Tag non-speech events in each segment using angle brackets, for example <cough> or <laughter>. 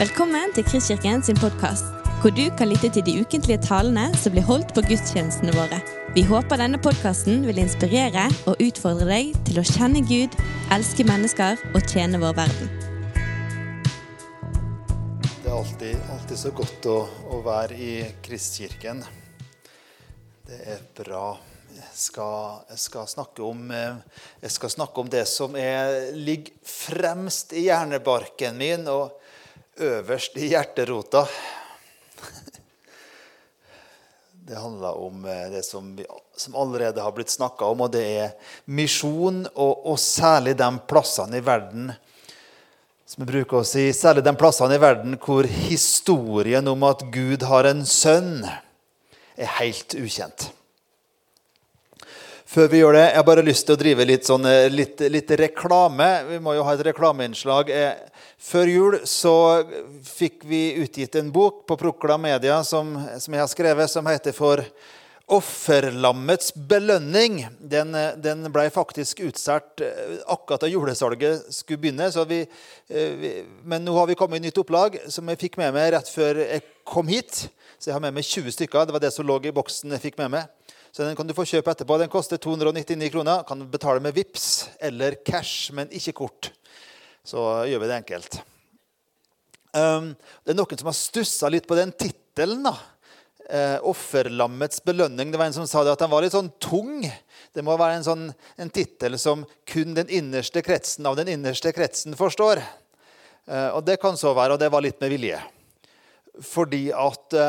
Velkommen til Kristkirken sin podkast, hvor du kan lytte til de ukentlige talene som blir holdt på gudstjenestene våre. Vi håper denne podkasten vil inspirere og utfordre deg til å kjenne Gud, elske mennesker og tjene vår verden. Det er alltid, alltid så godt å, å være i Kristkirken. Det er bra. Jeg skal, jeg skal, om, eh, jeg skal snakke om det som er, ligger fremst i hjernebarken min. og øverst i hjerterota. <laughs> Det handler om eh, det som, vi, som allerede har blitt snakka om, og det er misjon, og, og, særlig de plassene i verden som vi bruker å si, særlig de plassene i verden hvor historien om at Gud har en sønn, er helt ukjent. Før vi gjør det, jeg har bare lyst til å drive litt, sånn, eh, litt, litt reklame. Vi må jo ha et reklameinnslag. Eh, før jul så fikk vi utgitt en bok på Prokla Media som, som jeg har skrevet, som heter for Offerlammets belønning. Den, den ble faktisk utsolgt eh, akkurat da julesalget skulle begynne. Vi, eh, vi, men nå har vi kommet i nytt opplag som jeg fikk med meg rett før jeg kom hit. Så jeg har med meg 20 stykker. Det var det som lå i boksen jeg fikk med meg. Så den kan du få kjøpe etterpå. Den koster 299 kroner. Kan betale med VIPS eller cash, men ikke kort så gjør vi det enkelt. Um, det er noen som har stussa litt på den tittelen. Eh, 'Offerlammets belønning'. Det var En som sa det at den var litt sånn tung. Det må være en, sånn, en tittel som kun den innerste kretsen av den innerste kretsen forstår. Eh, og det kan så være, og det var litt med vilje. Fordi at <laughs>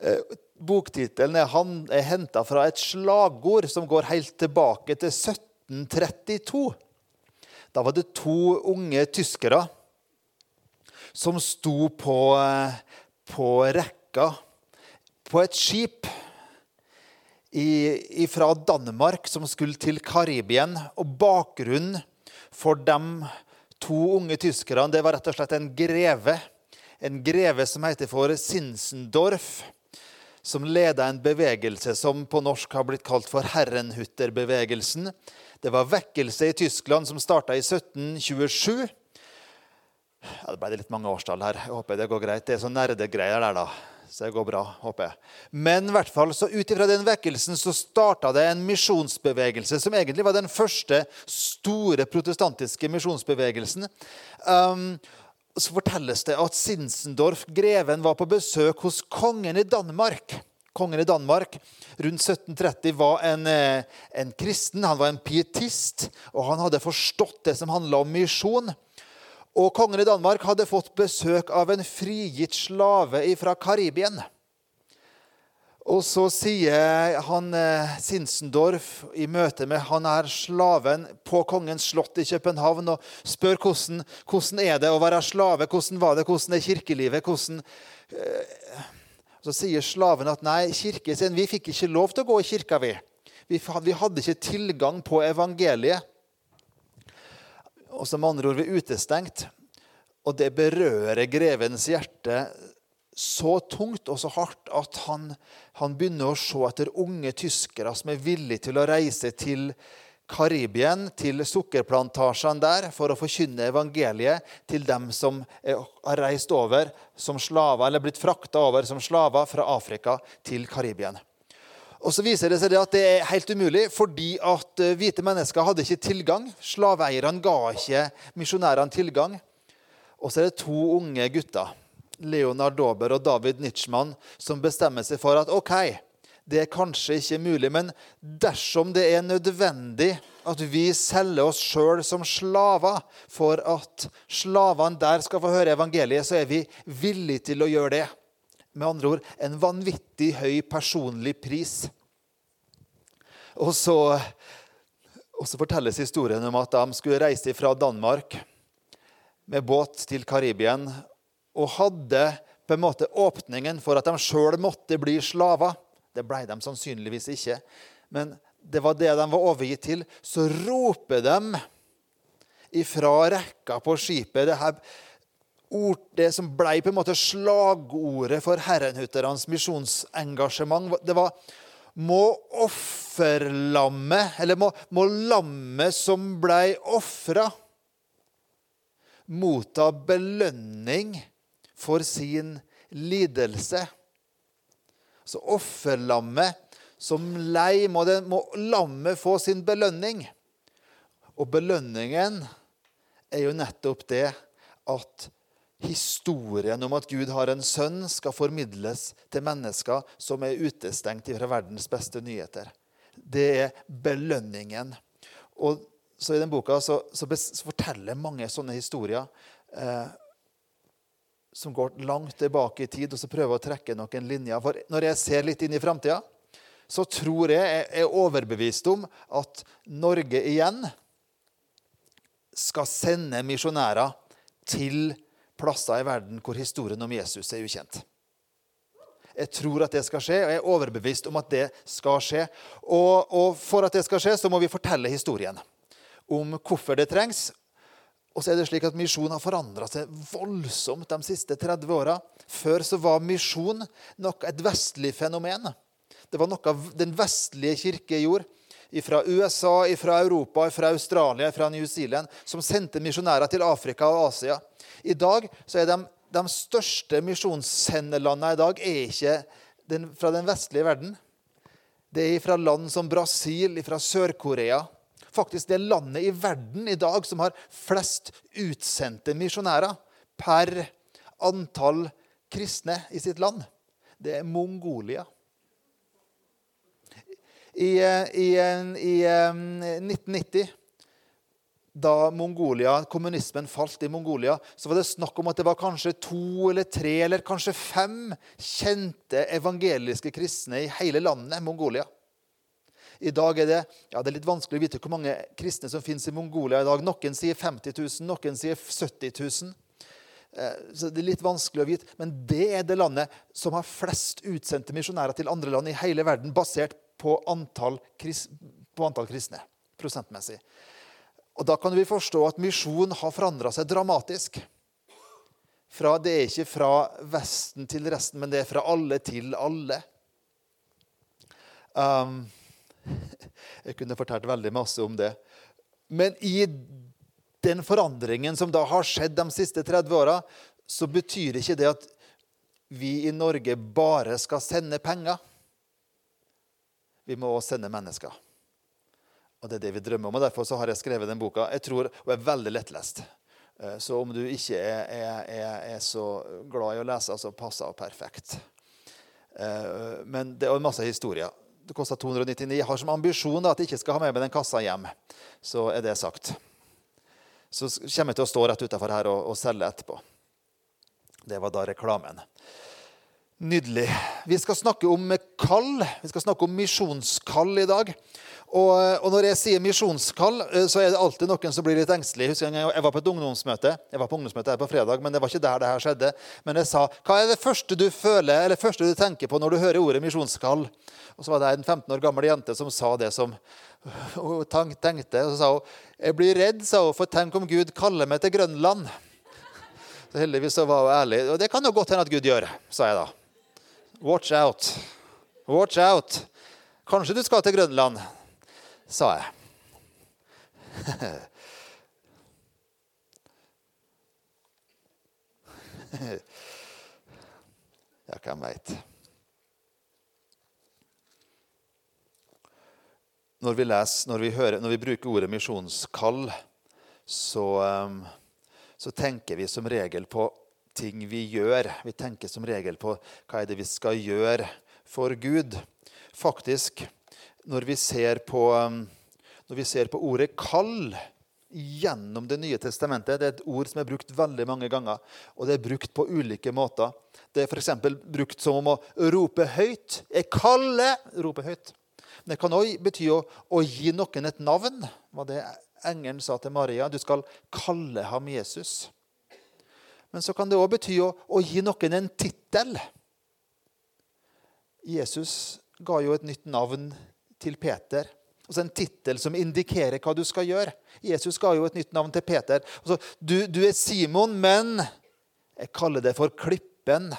eh Boktittelen er, er henta fra et slagord som går helt tilbake til 17 1932. Da var det to unge tyskere som sto på, på rekka på et skip fra Danmark som skulle til Karibien. Og bakgrunnen for de to unge tyskerne det var rett og slett en greve. En greve som heter for Sinsendorf som leda en bevegelse som på norsk har blitt kalt for Herrenhutterbevegelsen. Det var vekkelse i Tyskland som starta i 1727. Ja, det ble litt mange årstall her. Jeg håper det går greit. Det er sånn nerdegreier der, da. Så det går bra, håper jeg. Men i hvert fall, så ut ifra den vekkelsen så starta det en misjonsbevegelse som egentlig var den første store protestantiske misjonsbevegelsen. Um, så fortelles det at Sinsendorf, greven, var på besøk hos kongen i Danmark kongen i Danmark rundt 1730 var en, eh, en, kristen, han var en pietist, og han hadde forstått det som handla om misjon. Og kongen i Danmark hadde fått besøk av en frigitt slave fra Karibien. Og så sier han eh, Sinsendorf i møte med han er slaven på kongens slott i København og spør hvordan, hvordan er det å være slave, hvordan var det, hvordan er kirkelivet, hvordan eh, så sier slaven at nei, kirken vi fikk ikke lov til å gå i kirka. Vi, vi, hadde ikke tilgang på evangeliet. Og som andre ord, vi er utestengt. Og det berører grevens hjerte så tungt og så hardt at han, han begynner å se etter unge tyskere som er villige til å reise til Karibien, til sukkerplantasjene der, for å forkynne evangeliet til dem som har reist over som slaver, eller blitt frakta over som slaver fra Afrika til Karibien. Og så viser det seg at det er helt umulig, fordi at eh, hvite mennesker hadde ikke tilgang. Slaveeierne ga ikke misjonærene tilgang. Og så er det to unge gutter, Leonard Dober og David Nitschmann, som bestemmer seg for at ok, det er kanskje ikke mulig. Men dersom det er nødvendig at vi selger oss sjøl som slaver for at slavene der skal få høre evangeliet, så er vi villige til å gjøre det. Med andre ord en vanvittig høy personlig pris. Og så, og så fortelles historien om at de skulle reise fra Danmark med båt til Karibien og hadde på en måte åpningen for at de sjøl måtte bli slaver. Det ble de sannsynligvis ikke. Men det var det de var overgitt til. Så roper de ifra rekka på skipet det, her, ord, det som ble på en måte slagordet for herrenhuternes misjonsengasjement. Det var må offerlammet, eller må, må lammet som ble ofra motta belønning for sin lidelse. Så offerlammet som lei må, det, må lammet få sin belønning. Og belønningen er jo nettopp det at historien om at Gud har en sønn, skal formidles til mennesker som er utestengt fra verdens beste nyheter. Det er belønningen. Og så I den boka så, så, forteller mange sånne historier eh, som går langt tilbake i tid, og så prøver å trekke noen linjer. For når jeg ser litt inn i framtida, så tror jeg, jeg er overbevist om at Norge igjen skal sende misjonærer til plasser i verden hvor historien om Jesus er ukjent. Jeg tror at det skal skje, og jeg er overbevist om at det skal skje. Og, og for at det skal skje, så må vi fortelle historien om hvorfor det trengs. Og så er det slik at Misjon har forandra seg voldsomt de siste 30 åra. Før så var misjon nok et vestlig fenomen. Det var noe den vestlige kirke gjorde. Fra USA, fra Europa, fra Australia, fra New Zealand, som sendte misjonærer til Afrika og Asia. I dag så er de, de største misjonssendelandene i dag er ikke den, fra den vestlige verden. Det er fra land som Brasil, fra Sør-Korea. Faktisk det landet i verden i dag som har flest utsendte misjonærer per antall kristne i sitt land. Det er Mongolia. I, eh, i, eh, i 1990 eh, da Mongolia, kommunismen falt i Mongolia, så var det snakk om at det var kanskje to eller tre eller kanskje fem kjente evangeliske kristne i hele landet Mongolia. I dag er det, ja, det er litt vanskelig å vite hvor mange kristne som finnes i Mongolia i dag. Noen sier 50 000, noen sier 70 000. Eh, så det er litt vanskelig å vite. Men det er det landet som har flest utsendte misjonærer til andre land i hele verden, basert på antall, på antall kristne prosentmessig. Og Da kan vi forstå at misjon har forandra seg dramatisk. Fra, det er ikke fra Vesten til resten, men det er fra alle til alle. Um, jeg kunne fortalt veldig masse om det. Men i den forandringen som da har skjedd de siste 30 åra, så betyr ikke det at vi i Norge bare skal sende penger. Vi må også sende mennesker. Og det er det vi drømmer om. og Derfor har jeg skrevet den boka. Jeg tror, Og er veldig lettlest. Eh, så om du ikke er, er, er så glad i å lese, så passer det perfekt. Eh, men det er masse historier. Det kosta 299. Jeg har som ambisjon da, at jeg ikke skal ha med meg den kassa hjem. Så er det sagt. Så kommer jeg til å stå rett utafor her og, og selge etterpå. Det var da reklamen. Nydelig. Vi skal snakke om kall. Vi skal snakke om misjonskall i dag. Og, og, når jeg sier misjonskall, eh, så er det alltid noen som blir litt engstelig. Jeg var på et ungdomsmøte Jeg var på ungdomsmøte her på fredag, men det var ikke der det her skjedde. Men jeg sa hva er det første du føler, eller første du tenker på når du hører ordet misjonskall? Og så var det en 15 år gammel jente som sa det som hun tenkte. Og så sa hun jeg blir redd, sa hun, for tenk om Gud kaller meg til Grønland. Så heldigvis så var hun ærlig. Og det kan jo godt hende at Gud gjør, sa jeg da. Watch out. Watch out. Kanskje du skal til Grønland sa jeg. <laughs> ja, hvem veit. Når vi leser, når vi, hører, når vi bruker ordet misjonskall, så, um, så tenker vi som regel på ting vi gjør. Vi tenker som regel på hva er det vi skal gjøre for Gud. Faktisk når vi ser på, um, vi ser på ordet 'kall' gjennom Det nye testamentet. Det er et ord som er brukt veldig mange ganger, og det er brukt på ulike måter. Det er f.eks. brukt som om å rope høyt. 'Jeg kaller!' rope høyt. Men det kan òg bety å, å, gi noen et navn. Var det engelen sa til Maria. Du skal kalle ham Jesus. Men så kan det òg bety å, å gi noen en tittel. Jesus ga jo et nytt navn til Peter. Altså En tittel som indikerer hva du skal gjøre. Jesus ga jo et nytt navn til Peter. Altså, du, du, er Simon, men jeg kaller deg for Klippen.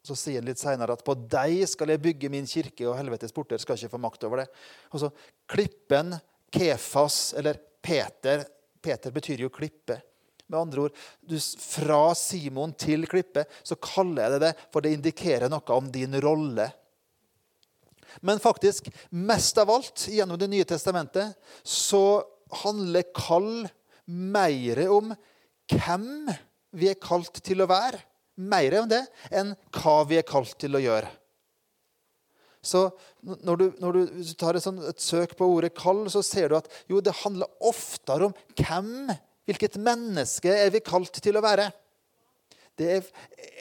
Så sier han litt senere at på deg skal jeg bygge min kirke, og helvetes porter skal ikke få makt over det. Altså, Klippen, Kefas eller Peter Peter betyr jo klippe. Med andre ord, du, Fra Simon til klippe så kaller jeg det det, for det indikerer noe om din rolle. Men faktisk, mest av alt gjennom Det nye testamentet så handler kall mer om hvem vi er kalt til å være. Mer om det enn hva vi er kalt til å gjøre. Så når du, når du tar et, sånt, et, søk på ordet 'kall', så ser du at jo, det handler oftere om hvem, hvilket menneske er vi kalt til å være. Det er,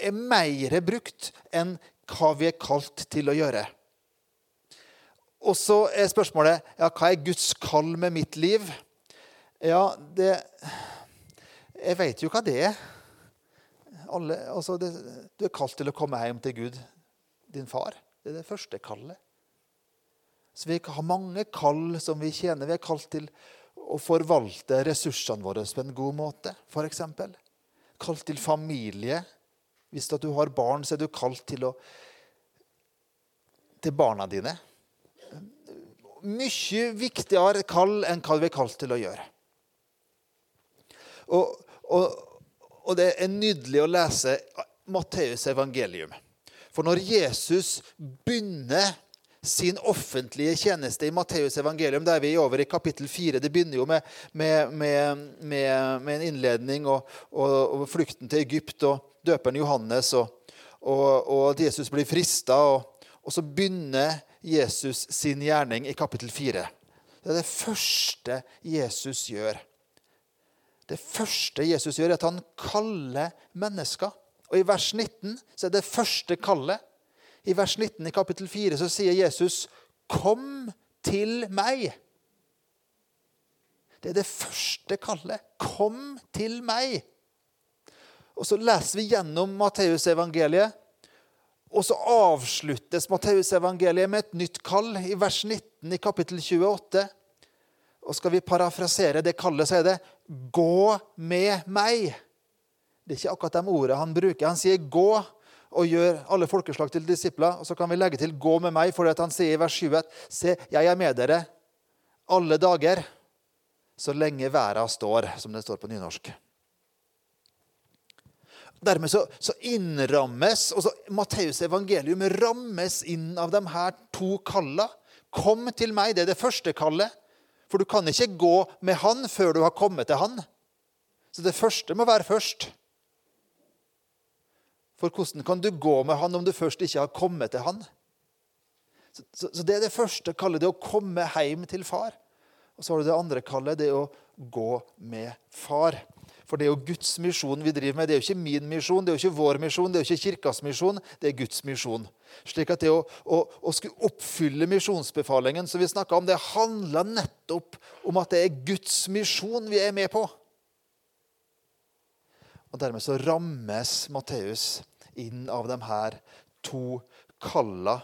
er mer brukt enn hva vi er kalt til å gjøre. Og så er spørsmålet ja, hva er Guds kall med mitt liv? Ja, det Jeg vet jo hva det er. Alle, altså det, du er kalt til å komme hjem til Gud, din far. Det er det første kallet. Så Vi har mange kall som vi tjener. Vi er kalt til å forvalte ressursene våre på en god måte, f.eks. Kalt til familie. Hvis du har barn, så er du kalt til, å, til barna dine. Mye viktigere kall enn hva vi er kalt til å gjøre. Og, og, og det er nydelig å lese Matteus evangelium. For når Jesus begynner sin offentlige tjeneste i Matteus evangelium, der vi er over i kapittel 4 Det begynner jo med, med, med, med en innledning og, og, og, flukten til Egypt og døperen Johannes, og, og Jesus blir frista. Og, så begynner Jesus sin gjerning i kapittel 4. Det er det første Jesus gjør. Det første Jesus gjør, er at han kaller mennesker. Og I vers 19 så er det første kallet. I vers 19 i kapittel 4 så sier Jesus, 'Kom til meg'. Det er det første kallet. 'Kom til meg'. Og Så leser vi gjennom Matteusevangeliet. Og så avsluttes Matteusevangeliet med et nytt kall i vers 19 i kapittel 28. Og skal vi parafrasere det kallet, så er det 'gå med meg'. Det er ikke akkurat de ordene han bruker. Han sier 'gå' og gjør alle folkeslag til disipler. Og så kan vi legge til 'gå med meg', for han sier i vers 7 at 'se, jeg er med dere alle dager', så lenge verda står, som det står på nynorsk. Dermed så, så innrammes også Matteus' evangelium rammes inn av de her to kalla. Kom til meg, det er det første kallet. For du kan ikke gå med han før du har kommet til han. Så det første må være først. For hvordan kan du gå med han om du først ikke har kommet til han? Så, så, så Det er det første kallet, det å komme hjem til far. Og så har du det andre kallet, det å gå med far. For det er jo Guds misjon vi driver med. Det er jo ikke min misjon, det er jo ikke vår misjon, det er jo ikke kirkas misjon. Det er Guds misjon. Slik at det å, å, å skulle oppfylle misjonsbefalingen som vi om, det handler nettopp om at det er Guds misjon vi er med på. Og Dermed så rammes Matteus inn av de her to kalla.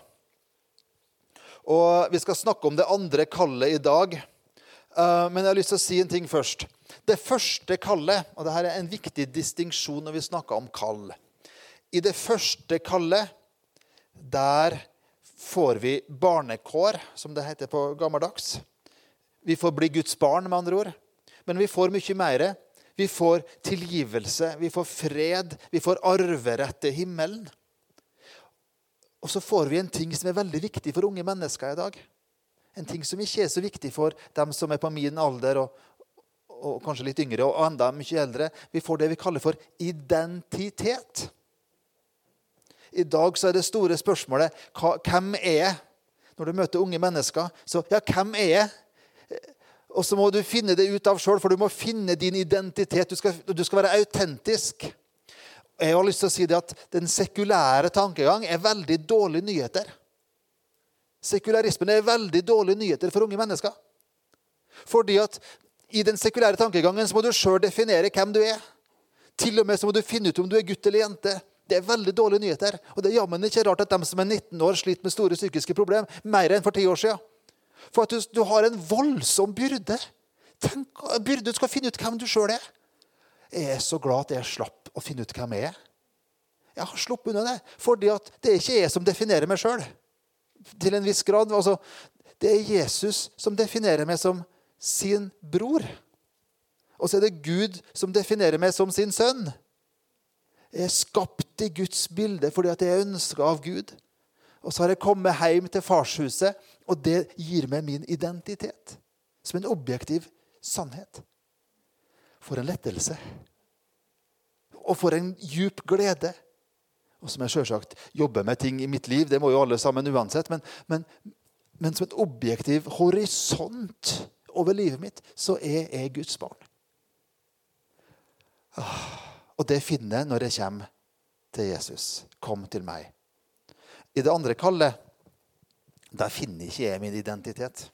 Og Vi skal snakke om det andre kallet i dag. Eh, men jeg har lyst til å si en ting først. Det første kallet, og dette er en viktig distinksjon når vi snakker om kall I det første kallet, der får vi barnekår, som det heter på gammeldags. Vi får bli Guds barn, med andre ord. Men vi får mye mer. Vi får tilgivelse, vi får fred, vi får arverett til himmelen. Og så får vi en ting som er veldig viktig for unge mennesker i dag. En ting som ikke er så viktig for dem som er på min alder og, og kanskje litt yngre og enda mye eldre. Vi får det vi kaller for identitet. I dag så er det store spørsmålet hvem er jeg? Når du møter unge mennesker, så ja, hvem er jeg? Og så må du finne det ut av sjøl, for du må finne din identitet. Du skal, du skal, være autentisk. Jeg har lyst til å si det at Den sekulære tankegang er veldig dårlige nyheter. Sekularismen er veldig dårlige nyheter for unge mennesker. Fordi at i den sekulære tankegangen så må du sjøl definere hvem du er. Til og med så må du finne ut om du er gutt eller jente. Det er veldig dårlige nyheter. Og det er jammen ikke rart at de som er 19 år, sliter med store psykiske problemer mer enn for ti år siden. For at du, du har en voldsom byrde. Tenk, byrde du skal finne ut hvem du sjøl er. Jeg er så glad at jeg slapp å finne ut hvem jeg er. Jeg har sluppet unna det. Fordi at det er ikke jeg som definerer meg sjøl. Til en viss grad. Altså, det er Jesus som definerer meg som sin bror. Og så er det Gud som definerer meg som sin sønn. Jeg er skapt i Guds bilde fordi at jeg er ønska av Gud. Og så har jeg kommet hjem til farshuset, og det gir meg min identitet. Som en objektiv sannhet. For en lettelse. Og for en djup glede. Og som jeg sjølsagt jobber med ting i mitt liv, det må jo alle sammen uansett, men, men, men som en objektiv horisont over livet mitt, så er jeg Guds barn. Ah, og det finner jeg når jeg kommer til Jesus. Kom til meg. I det andre kallet der finner ikke jeg min identitet.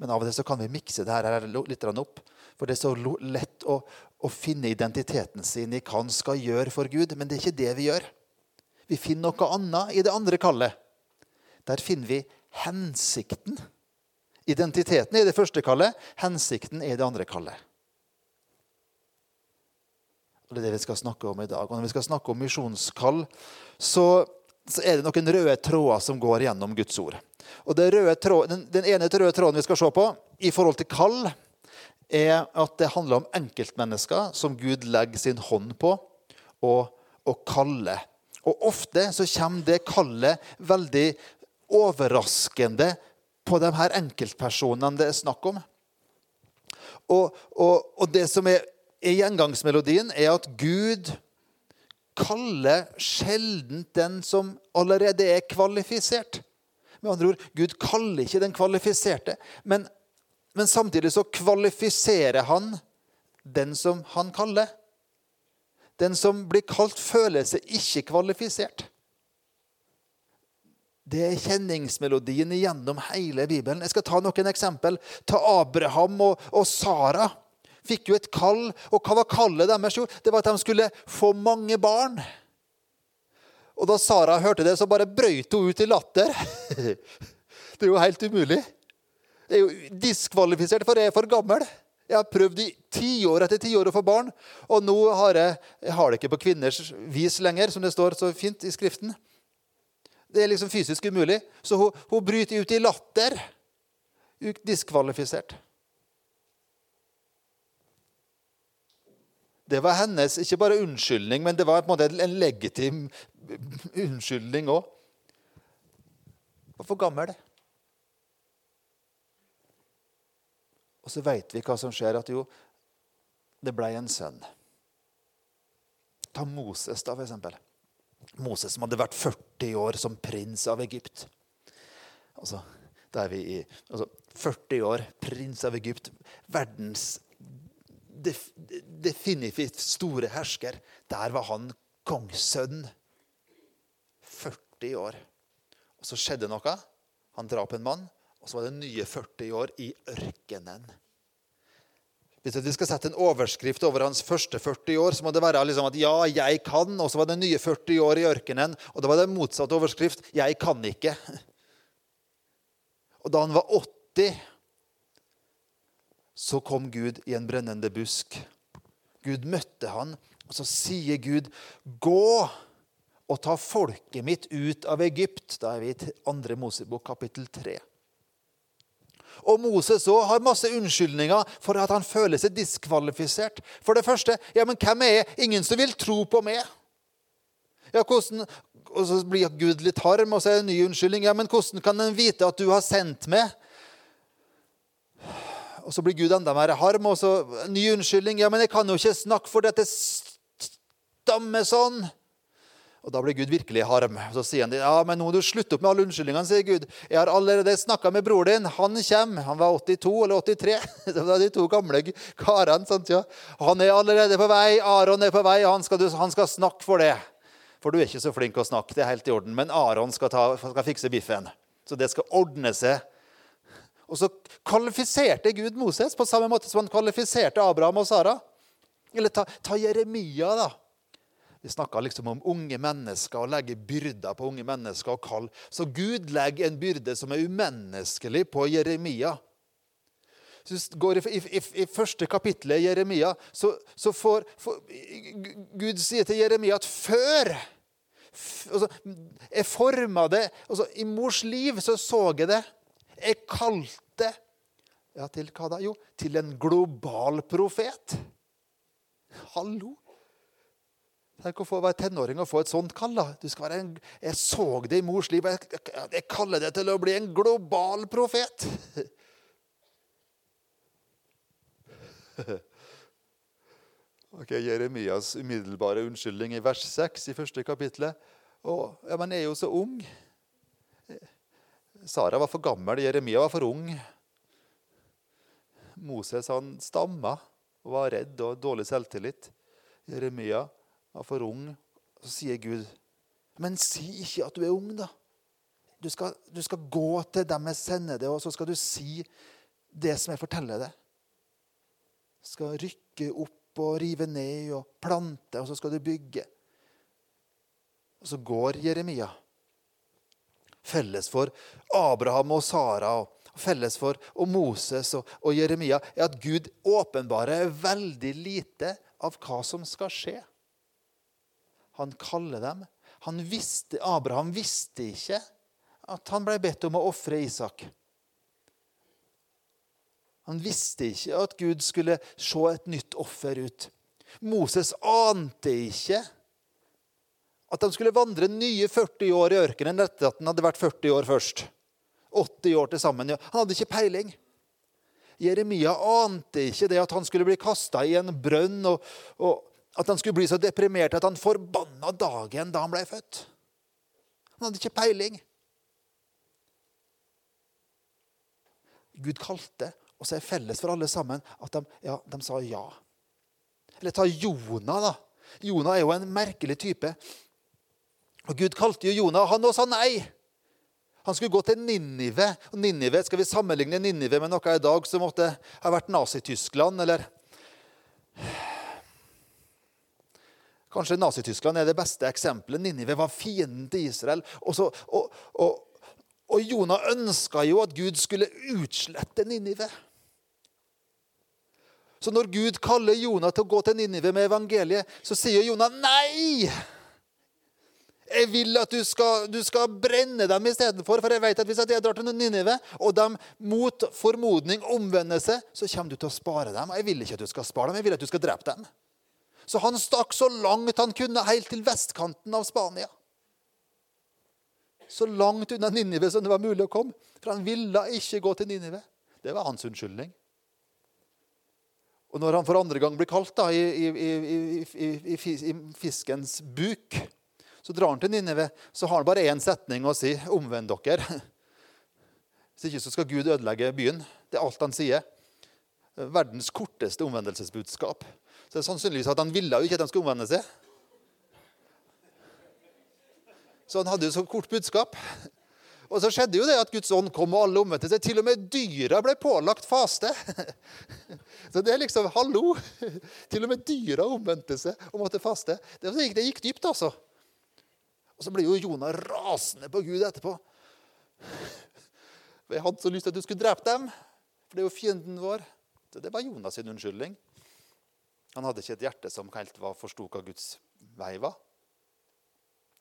Men av og til så kan vi mikse det her litt opp. For det er så lett å, å finne identiteten sin i hva en skal gjøre for Gud. Men det er ikke det vi gjør. Vi finner noe annet i det andre kallet. Der finner vi hensikten. Identiteten er det første kallet, hensikten er det andre kallet. Og Det er det vi skal snakke om i dag. Og Når vi skal snakke om misjonskall, så, så er det noen røde tråder som går gjennom Guds ord. Og tråd, den, den, ene røde tråden vi skal se på i forhold til kall, er at det handler om enkeltmennesker som Gud legger sin hånd på og, og kaller. Og ofte så kommer det kallet veldig overraskende på de her enkeltpersonene det er snakk om. Og, og, og det som er, er gjengangsmelodien, er at Gud kaller sjelden den som allerede er kvalifisert. Med andre ord, Gud kaller ikke den kvalifiserte, men, men samtidig så kvalifiserer han den som han kaller. Den som blir kalt, føler seg ikke kvalifisert. Det er kjenningsmelodien gjennom hele Bibelen. Jeg skal ta noen eksempel. Ta Abraham og, og Sara. Fikk jo et kall. Og hva var kallet deres? Jo, det var at de skulle få mange barn. Og da Sara hørte det, så bare brøyt hun ut i latter. <laughs> Det er jo helt umulig. Det er jo diskvalifisert, for jeg er for gammel. Jeg har prøvd i tiår etter tiår å få barn, og nå har jeg, jeg har det ikke på kvinners vis lenger, som det står så fint i Skriften. Det er liksom fysisk umulig. Så hun, hun bryter ut i latter. Diskvalifisert. Det var hennes ikke bare unnskyldning, men det var en, en legitim unnskyldning òg. Var for gammel. Og så veit vi hva som skjer. At jo, det blei en sønn. Ta Moses, da, for eksempel. Moses som hadde vært 40 år som prins av Egypt. Altså, da er vi i altså, 40 år, prins av Egypt. Verdens definitivt store hersker. Der var han kongssønn. 40 år. Og så skjedde noe. Han drap en mann, og så var det nye 40 år i ørkenen. Hvis vi skal sette en overskrift over hans første 40 år, så må det være liksom at 'ja, jeg kan', og så var det nye 40 år i ørkenen. Og da var det motsatt overskrift 'jeg kan ikke'. <laughs> Og da han var 80, så kom Gud i en brennende busk. Gud møtte han, og så sier Gud, 'Gå og ta folket mitt ut av Egypt.' Da er vi i 2. Mosebok kapittel 3. Og Moses så har masse unnskyldninger for at han føler seg diskvalifisert. For det første, ja, men hvem er jeg? Ingen som vil tro på meg. Ja, hvordan, og Så blir Gud litt harm, og så er det en ny unnskyldning. Ja, men hvordan kan en vite at du har sendt meg? Og så blir Gud enda mer harm, og så ny unnskyldning. Ja, men jeg kan jo ikke snakke for dette stammer sånn. Og Da blir Gud virkelig harm. Så sier han ja, men nå må du slutte opp med alle unnskyldningene. sier Gud. Jeg har allerede snakka med bror din. Han kommer. Han var 82 eller 83. <laughs> Det var de to gamle karene. sant ja? Han er allerede på vei. Aron er på vei. Han skal, han skal snakke for det. For du er ikke så flink å snakke. Det er helt i orden. Men Aron skal, skal fikse biffen. Så det skal ordne seg. Og så kvalifiserte Gud Moses på samme måte som han kvalifiserte Abraham og Sara. Eller ta, ta Jeremia, da. Vi snakka liksom om unge mennesker og legger byrder på unge mennesker og kall. Så Gud legger en byrde som er umenneskelig, på Jeremia. I, i, i, første kapittel i Jeremia, så, så får, får, Gud sier til Jeremia at før altså, Jeg forma det altså, I mors liv så så jeg det. Jeg kalte Ja, til hva da? Jo, til en global profet. Hallo! Tenk å få være tenåring og få et sånt kall. da. Du skal være en, jeg så det i mors liv. Jeg, jeg kaller det til å bli en global profet. <laughs> Ok, Jeremias umiddelbare unnskyldning i vers 6 i første kapittel. Å, ja, men jeg er jo så ung. Sara var for gammel, Jeremia var for ung. Moses han stamma og var redd og dårlig selvtillit. Jeremia var for ung. Så sier Gud, 'Men si ikke at du er ung, da.' Du skal, du skal gå til dem jeg sender deg, og så skal du si det som jeg forteller deg. Du skal rykke opp og rive ned og plante, og så skal du bygge. Og så går Jeremia. Felles for Abraham og Sara og felles for og Moses og, og Jeremia, er at Gud åpenbarer veldig lite av hva som skal skje. Han kaller dem. Han visste, Abraham visste ikke at han ble bedt om å ofre Isak. Han visste ikke at Gud skulle se et nytt offer ut. Moses ante ikke at de skulle vandre nye 40 år i ørkenen etter at han hadde vært 40 år først. 80 år til sammen. Han hadde ikke peiling. Jeremia ante ikke det at han skulle bli kasta i en brønn, og, og, at han skulle bli så deprimert at han forbanna dagen da han ble født. Han hadde ikke peiling. Gud kalte, og så er felles for alle sammen at de, ja, de sa ja. Eller ta Jonah, da. Jonah er jo en merkelig type. Og Gud kalte jo Jonah, og han også sa nei. Han skulle gå til Ninive. Og Ninive, Skal vi sammenligne Ninive med noe i dag som måtte ha vært Nazi-Tyskland, eller Kanskje Nazi-Tyskland er det beste eksempelet. Ninive var fienden til Israel. Og, så, og, og, og Jonah ønska jo at Gud skulle utslette Ninive. Så når Gud kaller Jonah til å gå til Ninive med evangeliet, så sier Jonah nei! Jeg vil at du skal, du skal brenne dem istedenfor. For jeg vet at hvis jeg drar til Ninive, og de mot formodning omvender seg, så kommer du til å spare dem. Jeg vil ikke at du skal spare dem, jeg vil at du skal drepe dem. Så han stakk så langt han kunne, helt til vestkanten av Spania. Så langt unna Ninive som det var mulig å komme. For han ville ikke gå til Ninive. Det var hans unnskyldning. Og når han for andre gang blir kalt da, i, i, i, i fiskens buk så drar han til Nineve, så har han bare én setning å si. Omvend dere. <laughs> Hvis ikke så skal Gud ødelegge byen. Det er alt han sier. Verdens korteste omvendelsesbudskap. Så det er sannsynligvis at Han ville jo ikke at de skulle omvende seg. Så han hadde jo så kort budskap. Og så skjedde jo det at Guds ånd kom, og alle omvendte seg. Til og med dyra ble pålagt faste. <laughs> Så det er liksom Hallo! <laughs> Til og med dyra omvendte seg og måtte faste. Det gikk, det gikk dypt, altså. Og så blir jo Jonah rasende på Gud etterpå. <laughs> Jeg hadde så lyst til at du skulle drepe dem, for det er jo fienden vår. Så det var Jonas sin unnskyldning. Han hadde ikke et hjerte som helt forsto hva Guds vei var.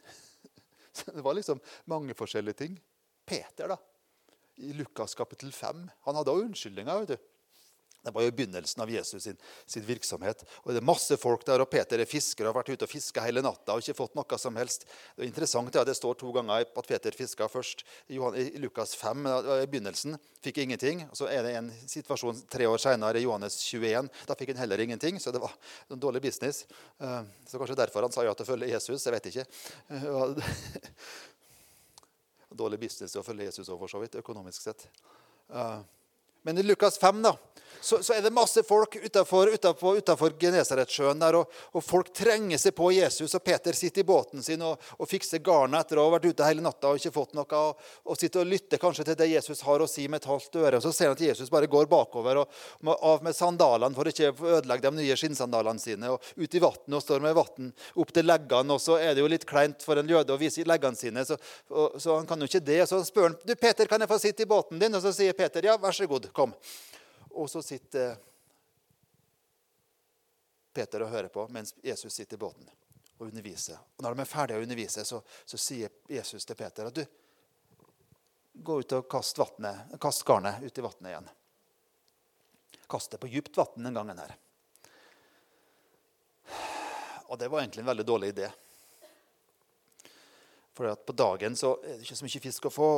<laughs> Så Det var liksom mange forskjellige ting. Peter, da, i Lukas kapittel 5, han hadde også unnskyldninger. vet du. Det var jo begynnelsen av Jesus sin, sin, virksomhet. Og Det er masse folk der, og Peter er fisker og har vært ute og fiska hele natta og ikke fått noe som helst. Det er interessant ja, det står to ganger at Peter fiska først i, Lukas 5, i begynnelsen. Fikk ingenting. og Så er det en situasjon tre år seinere, i Johannes 21. Da fikk han heller ingenting, så det var en dårlig business. Eh, så kanskje derfor han sa ja til å følge Jesus. Jeg vet ikke. Eh, <laughs> dårlig business å følge Jesus òg, for så vidt, økonomisk sett. Eh, men i Lukas 5 da, så, så, er det masse folk utafor Genesaretsjøen der, og, og, folk trenger seg på Jesus. og Peter sitter i båten sin og, og fikser garnet etter å ha vært ute hele natta og ikke fått noe. Og, og sitter og lytter kanskje til det Jesus har å si med et halvt øre. og Så ser han at Jesus bare går bakover og, og av med sandalene for ikke å ødelegge de nye skinnsandalene sine. og Ut i vannet og står med vann opp til leggene. og Så er det jo litt kleint for en jøde å vise leggene sine, så, så, han kan jo ikke det. Så spør han du Peter, kan jeg få sitte i båten din. Og så sier Peter ja, vær så god, kom. Og så sitter Peter og hører på mens Jesus sitter i båten og underviser. Og Når de er ferdige å undervise, så, så sier Jesus til Peter at du, gå ut og kast, vattnet, kast garnet ut i vannet igjen. Kast det på dypt vann den gangen her. Og det var egentlig en veldig dårlig idé. For på dagen så er det ikke så mye fisk å få.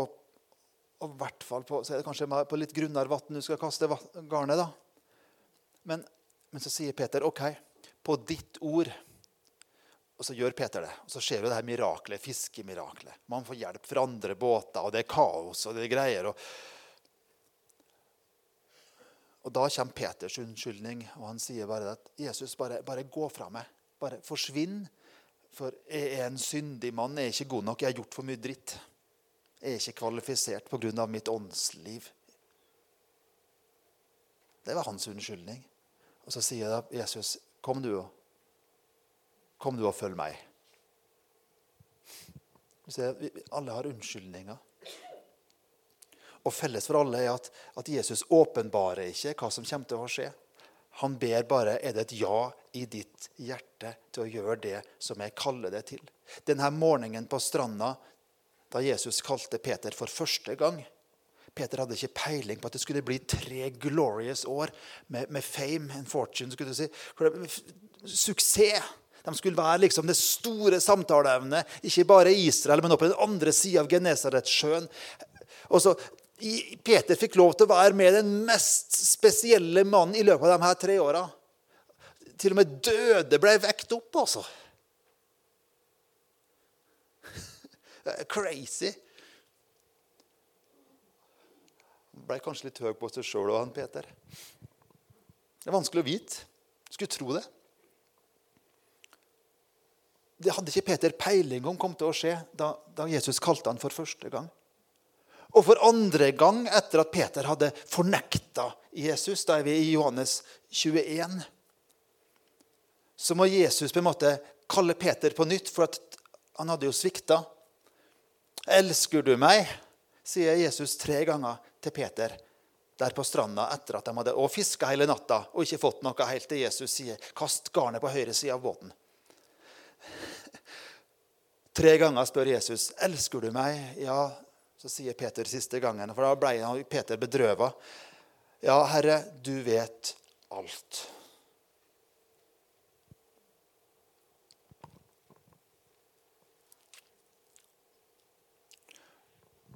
Og i hvert fall på, så er det kanskje på litt grunnere vann du skal kaste garnet. da. Men, men, så sier Peter OK, på ditt ord. Og så gjør Peter det. Og så skjer jo det her miraklet, fiskemiraklet. Man får hjelp fra andre båter, og det er kaos og det er greier. Og, og da kommer Peters unnskyldning, og han sier bare at Jesus, bare, bare gå fra meg. Bare forsvinn. For jeg er en syndig mann. Jeg er ikke god nok. Jeg har gjort for mye dritt. Er ikke kvalifisert pga. mitt åndsliv. Det var hans unnskyldning. Og så sier da Jesus, 'Kom du, og kom du og følg meg.' Alle har unnskyldninger. Og felles for alle er at, at Jesus åpenbarer ikke hva som kommer til å skje. Han ber bare er det et ja i ditt hjerte til å gjøre det som jeg kaller det til. Denne morgenen på stranda da Jesus kalte Peter for første gang Peter hadde ikke peiling på at det skulle bli tre glorious år med, med fame and fortune. skulle du si. Suksess. De skulle være liksom det store samtaleevnet, ikke bare i Israel, men på den andre sida av Genesaretsjøen. Peter fikk lov til å være med den mest spesielle mannen i løpet av de her tre åra. Til og med døde ble vekt opp, altså. Crazy. Han ble kanskje litt høy på seg sjøl og han Peter. Det er vanskelig å vite. Skulle tro det. Det hadde ikke Peter peiling om kom til å skje da, da Jesus kalte han for første gang. Og for andre gang etter at Peter hadde fornekta Jesus, da er vi i Johannes 21, så må Jesus på en måte kalle Peter på nytt, for han hadde jo svikta. 'Elsker du meg?' sier Jesus tre ganger til Peter der på stranda etter at de hadde fiska hele natta og ikke fått noe helt til Jesus sier 'Kast garnet på høyre side av båten'. Tre ganger spør Jesus 'Elsker du meg?' Ja, så sier Peter siste gangen, for da ble Peter bedrøva. Ja, Herre, du vet alt.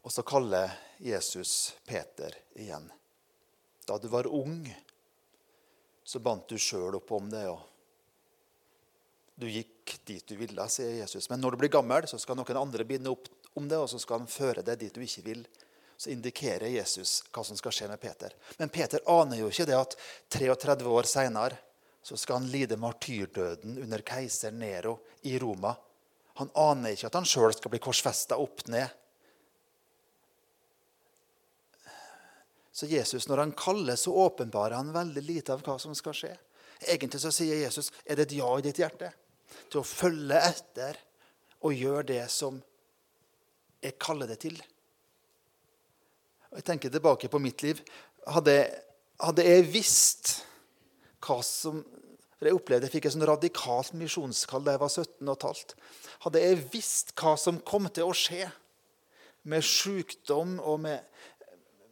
Og så kaller Jesus Peter igjen. Da du var ung, så bandt du sjøl opp om det. og Du gikk dit du ville, sier Jesus. Men når du blir gammel, så skal noen andre binde opp om det, og så skal han føre deg dit du ikke vil. Så indikerer Jesus hva som skal skje med Peter. Men Peter aner jo ikke det at 33 år seinere skal han lide martyrdøden under keiser Nero i Roma. Han aner ikke at han sjøl skal bli korsfesta opp ned. Så Jesus, når han kaller, så åpenbarer han veldig lite av hva som skal skje. Egentlig så sier Jesus, er det et ja i ditt hjerte til å følge etter og gjøre det som jeg kaller det til. Og Jeg tenker tilbake på mitt liv. Hadde, hadde jeg visst hva som for Jeg opplevde jeg fikk et sånn radikalt misjonskall da jeg var 17 15. Hadde jeg visst hva som kom til å skje med sykdom og med,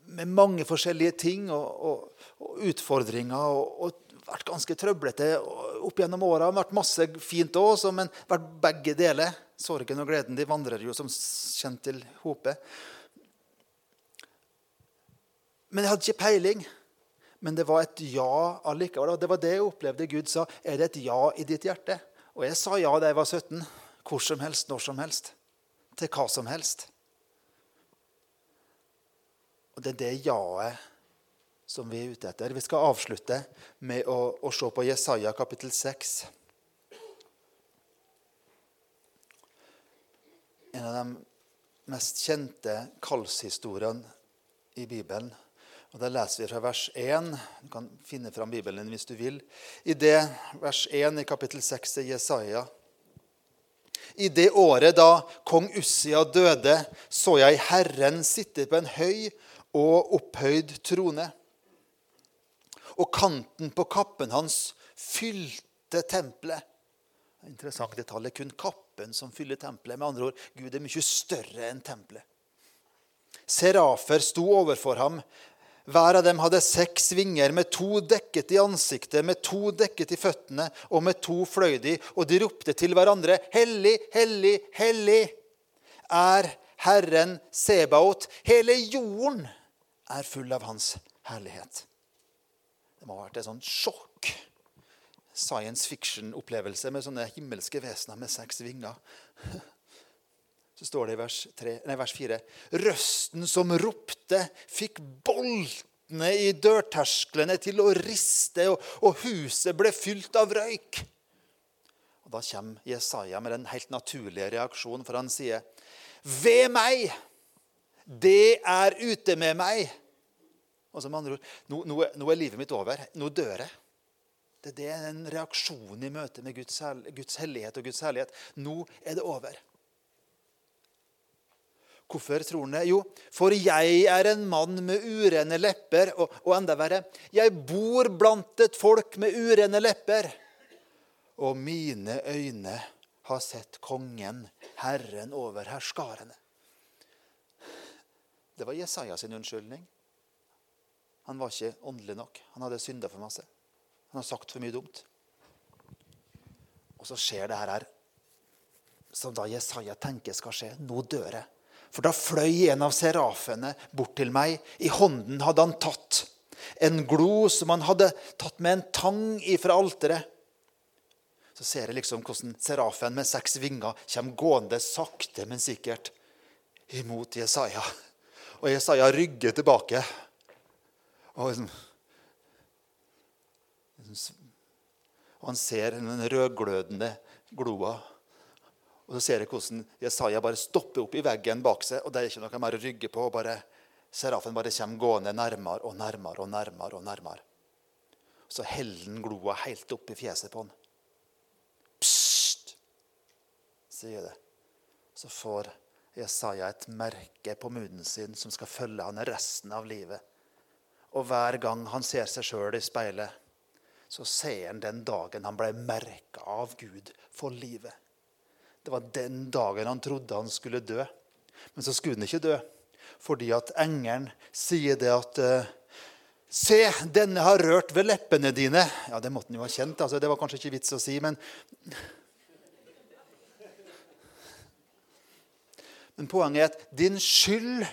med mange forskjellige ting og, og, og utfordringer og, og, vært ganske trøblete opp gjennom åra. Vært masse fint òg, men vært begge deler. Sorgen og gleden de vandrer jo som kjent til hope. Men jeg hadde ikke peiling. Men det var et ja allikevel. Det var det jeg opplevde Gud sa. Er det et ja i ditt hjerte? Og jeg sa ja da jeg var 17. Hvor som helst, når som helst. Til hva som helst. Og det er det ja-et som vi er ute etter. Vi skal avslutte med å, å se på Jesaja kapittel 6. en av de mest kjente kallshistoriene i Bibelen. Og Da leser vi fra vers 1. Du kan finne fram Bibelen hvis du vil. I det vers 1 i kapittel 6 er Jesaja. I det året da kong Ussia døde, så jeg Herren sitte på en høy og opphøyd trone. Og kanten på kappen hans fylte tempelet. Interessant detalj. Kun kappen som fyller tempelet. Med andre ord, Gud er mye større enn tempelet. Serafer sto overfor ham. Hver av dem hadde seks vinger, med to dekket i ansiktet, med to dekket i føttene, og med to fløy de, og de ropte til hverandre, Hellig, hellig, hellig er Herren Sebaot. Hele jorden er full av Hans herlighet. Det må ha vært et sånt sjokk. Science fiction-opplevelse med sånne himmelske vesener med seks vinger. <laughs> Så står det i vers, 3, nei, vers 4.: Røsten som ropte, fikk boltene i dørtersklene til å riste, og, og huset ble fylt av røyk. Og Da kommer Jesaja med den helt naturlige reaksjonen, for han sier, Ved meg! Det er ute med meg! Altså med andre ord, nå, nå, nå er livet mitt over. Nå dør jeg. Det, det er en reaksjon i møte med Guds, Guds hellighet og Guds herlighet. Nå er det over. Hvorfor tror han det? Jo, for jeg er en mann med urene lepper. Og, og, enda verre, jeg bor blant et folk med urene lepper. Og mine øyne har sett kongen, Herren over herskarene. Det var Jesaja sin unnskyldning. Han var ikke åndelig nok. Han hadde synda for masse. Han har sagt for mye dumt. Og så skjer det her som da Jesaja tenker skal skje. Nå dør jeg. For da fløy en av serafene bort til meg. I hånden hadde han tatt en glo som han hadde tatt med en tang ifra alteret. Så ser jeg liksom hvordan serafen med seks vinger kommer gående sakte, men sikkert imot Jesaja. Og Jesaja rygger tilbake. Og, liksom, og han ser den rødglødende gloa. Og så ser jeg hvordan Jesaja bare stopper opp i veggen bak seg. og det er ikke noe mer å rygge på. og bare Serafen bare kommer gående nærmere og nærmere og nærmere. og nærmere. Så heller han gloa helt opp i fjeset på han. Pst, sier det. Så får Jesaja et merke på munnen sin som skal følge han resten av livet. Og hver gang han ser seg sjøl i speilet, så ser han den dagen han ble merka av Gud for livet. Det var den dagen han trodde han skulle dø. Men så skulle han ikke dø, fordi at engelen sier det at eh, Se, denne har rørt ved leppene dine. Ja, Det måtte han jo ha kjent. altså Det var kanskje ikke vits å si, men Men poenget er at din skyld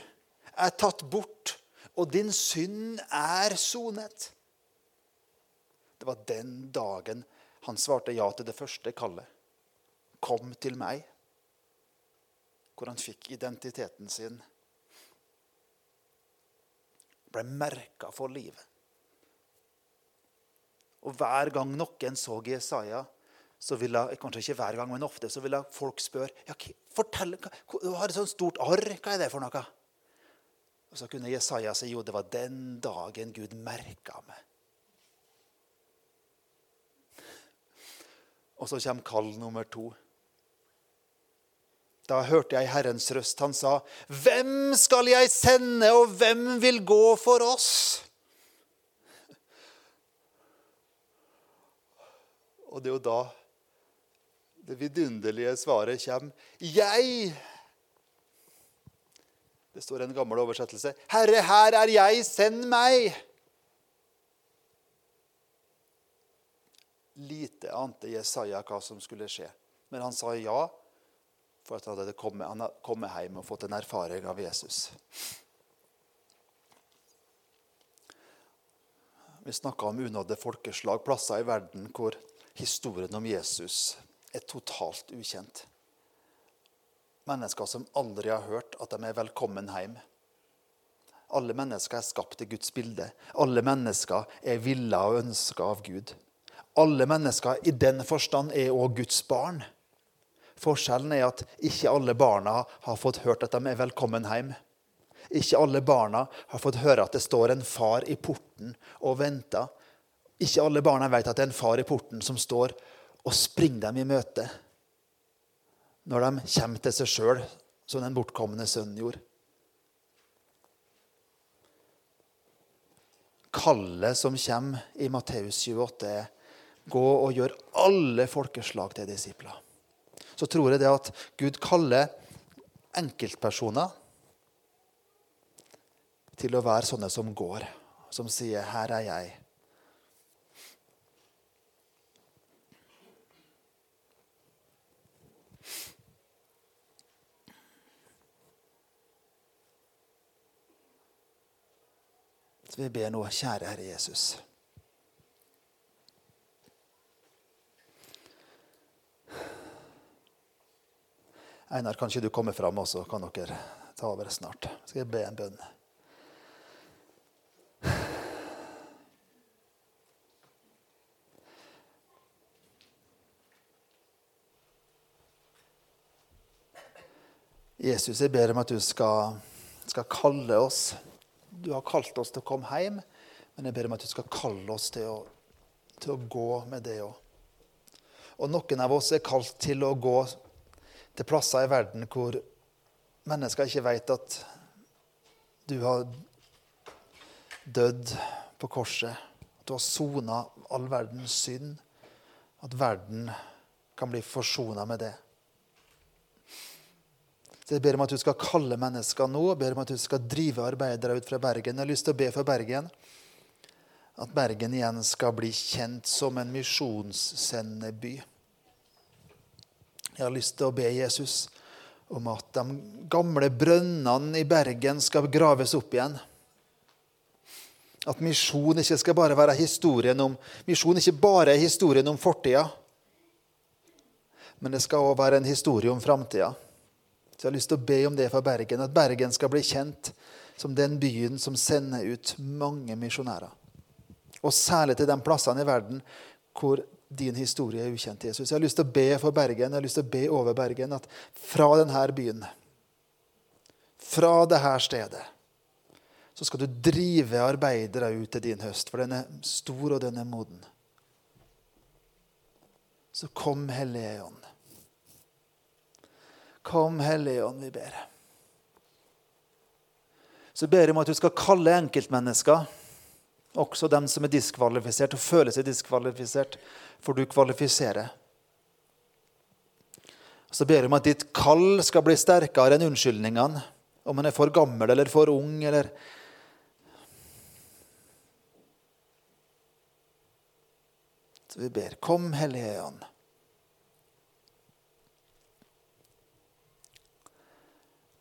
er tatt bort, og din synd er sonet. Det var den dagen han svarte ja til det første kallet. 'Kom til meg', hvor han fikk identiteten sin. Ble merka for livet. Og hver gang noen så Jesaja, så ville kanskje ikke hver gang, men ofte så ville folk spørre ja, fortell, Du har et sånt stort arr. Hva er det for noe? Og Så kunne Jesaja si jo, det var den dagen Gud merka meg. Og så kommer kall nummer to. Da hørte jeg Herrens røst. Han sa, 'Hvem skal jeg sende, og hvem vil gå for oss?' Og det er jo da det vidunderlige svaret kommer. 'Jeg' Det står en gammel oversettelse. 'Herre, her er jeg, send meg.' Lite ante Jesaja hva som skulle skje, men han sa ja for at han hadde kommet, han hadde kommet hjem og fått en erfaring av Jesus. Vi snakka om unådde folkeslag, plasser i verden hvor historien om Jesus er totalt ukjent. Mennesker som aldri har hørt at de er velkommen hjem. Alle mennesker er skapt i Guds bilde. Alle mennesker er villa og ønska av Gud. Alle mennesker i den forstand er òg Guds barn. Forskjellen er at ikke alle barna har fått hørt at de er velkommen hjem. Ikke alle barna har fått høre at det står en far i porten og venter. Ikke alle barna vet at det er en far i porten som står og springe dem i møte når de kommer til seg sjøl, som den bortkomne sønnen gjorde. Kallet som kommer i Matteus 28, er gå og gjør alle folkeslag til disipler så tror jeg det at Gud kaller enkeltpersoner til å være sånne som går. som sier 'Her er jeg'. Vi ber nå, kjære Herre Jesus. Einar, kan ikke du komme fram, og så kan dere ta over snart. Skal jeg be en bønn? Jesus, jeg ber om at du skal, skal kalle oss. Du har kalt oss til å komme hjem, men jeg ber om at du skal kalle oss til å, til å gå med det òg. Og noen av oss er kalt til å gå til plasser i verden hvor mennesker ikke vet at du har dødd på korset. At du har sona all verdens synd. At verden kan bli forsona med det. Så Jeg ber om at du skal kalle mennesker nå. Jeg ber om at du skal drive arbeidere ut fra Bergen. Jeg har lyst til å be for Bergen. At Bergen igjen skal bli kjent som en misjonssendeby. Jeg har lyst til å be Jesus om at de gamle brønnene i Bergen skal graves opp igjen. At misjon ikke skal bare være historien om misjon ikke bare er historien om fortida, men det skal òg være en historie om framtida. Så jeg har lyst til å be om det for Bergen, at Bergen skal bli kjent som den byen som sender ut mange misjonærer. Og særlig til de plassene i verden hvor din historie er ukjent, Jesus. Jeg har lyst til å be for Bergen, jeg har lyst til å be over Bergen at fra denne byen, fra dette stedet, så skal du drive arbeidere ut til din høst, for den er stor, og den er moden. Så kom, Hellige Ånd. Kom, Hellige Ånd, vi ber. Så ber jeg om at du skal kalle enkeltmennesker, også dem som er diskvalifisert og føler seg diskvalifisert, for du kvalifiserer. Så ber jeg om at ditt kall skal bli sterkere enn unnskyldningene. Om man er for gammel eller for ung eller Så vi ber, kom, Hellige Ånd.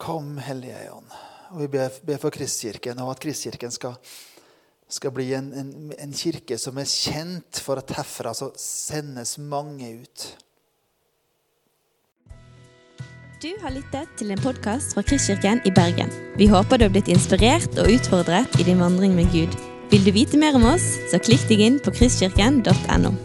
Kom, Hellige Ånd. Og vi ber, ber for Kristkirken, og at Kristkirken skal skal bli en, en, en, kirke som er kjent for at herfra så sendes mange ut. Du har lyttet til en podkast fra Kristkirken i Bergen. Vi håper du har blitt inspirert og utfordret i din vandring med Gud. Vil du vite mer om oss, så klikk deg inn på kristkirken.no.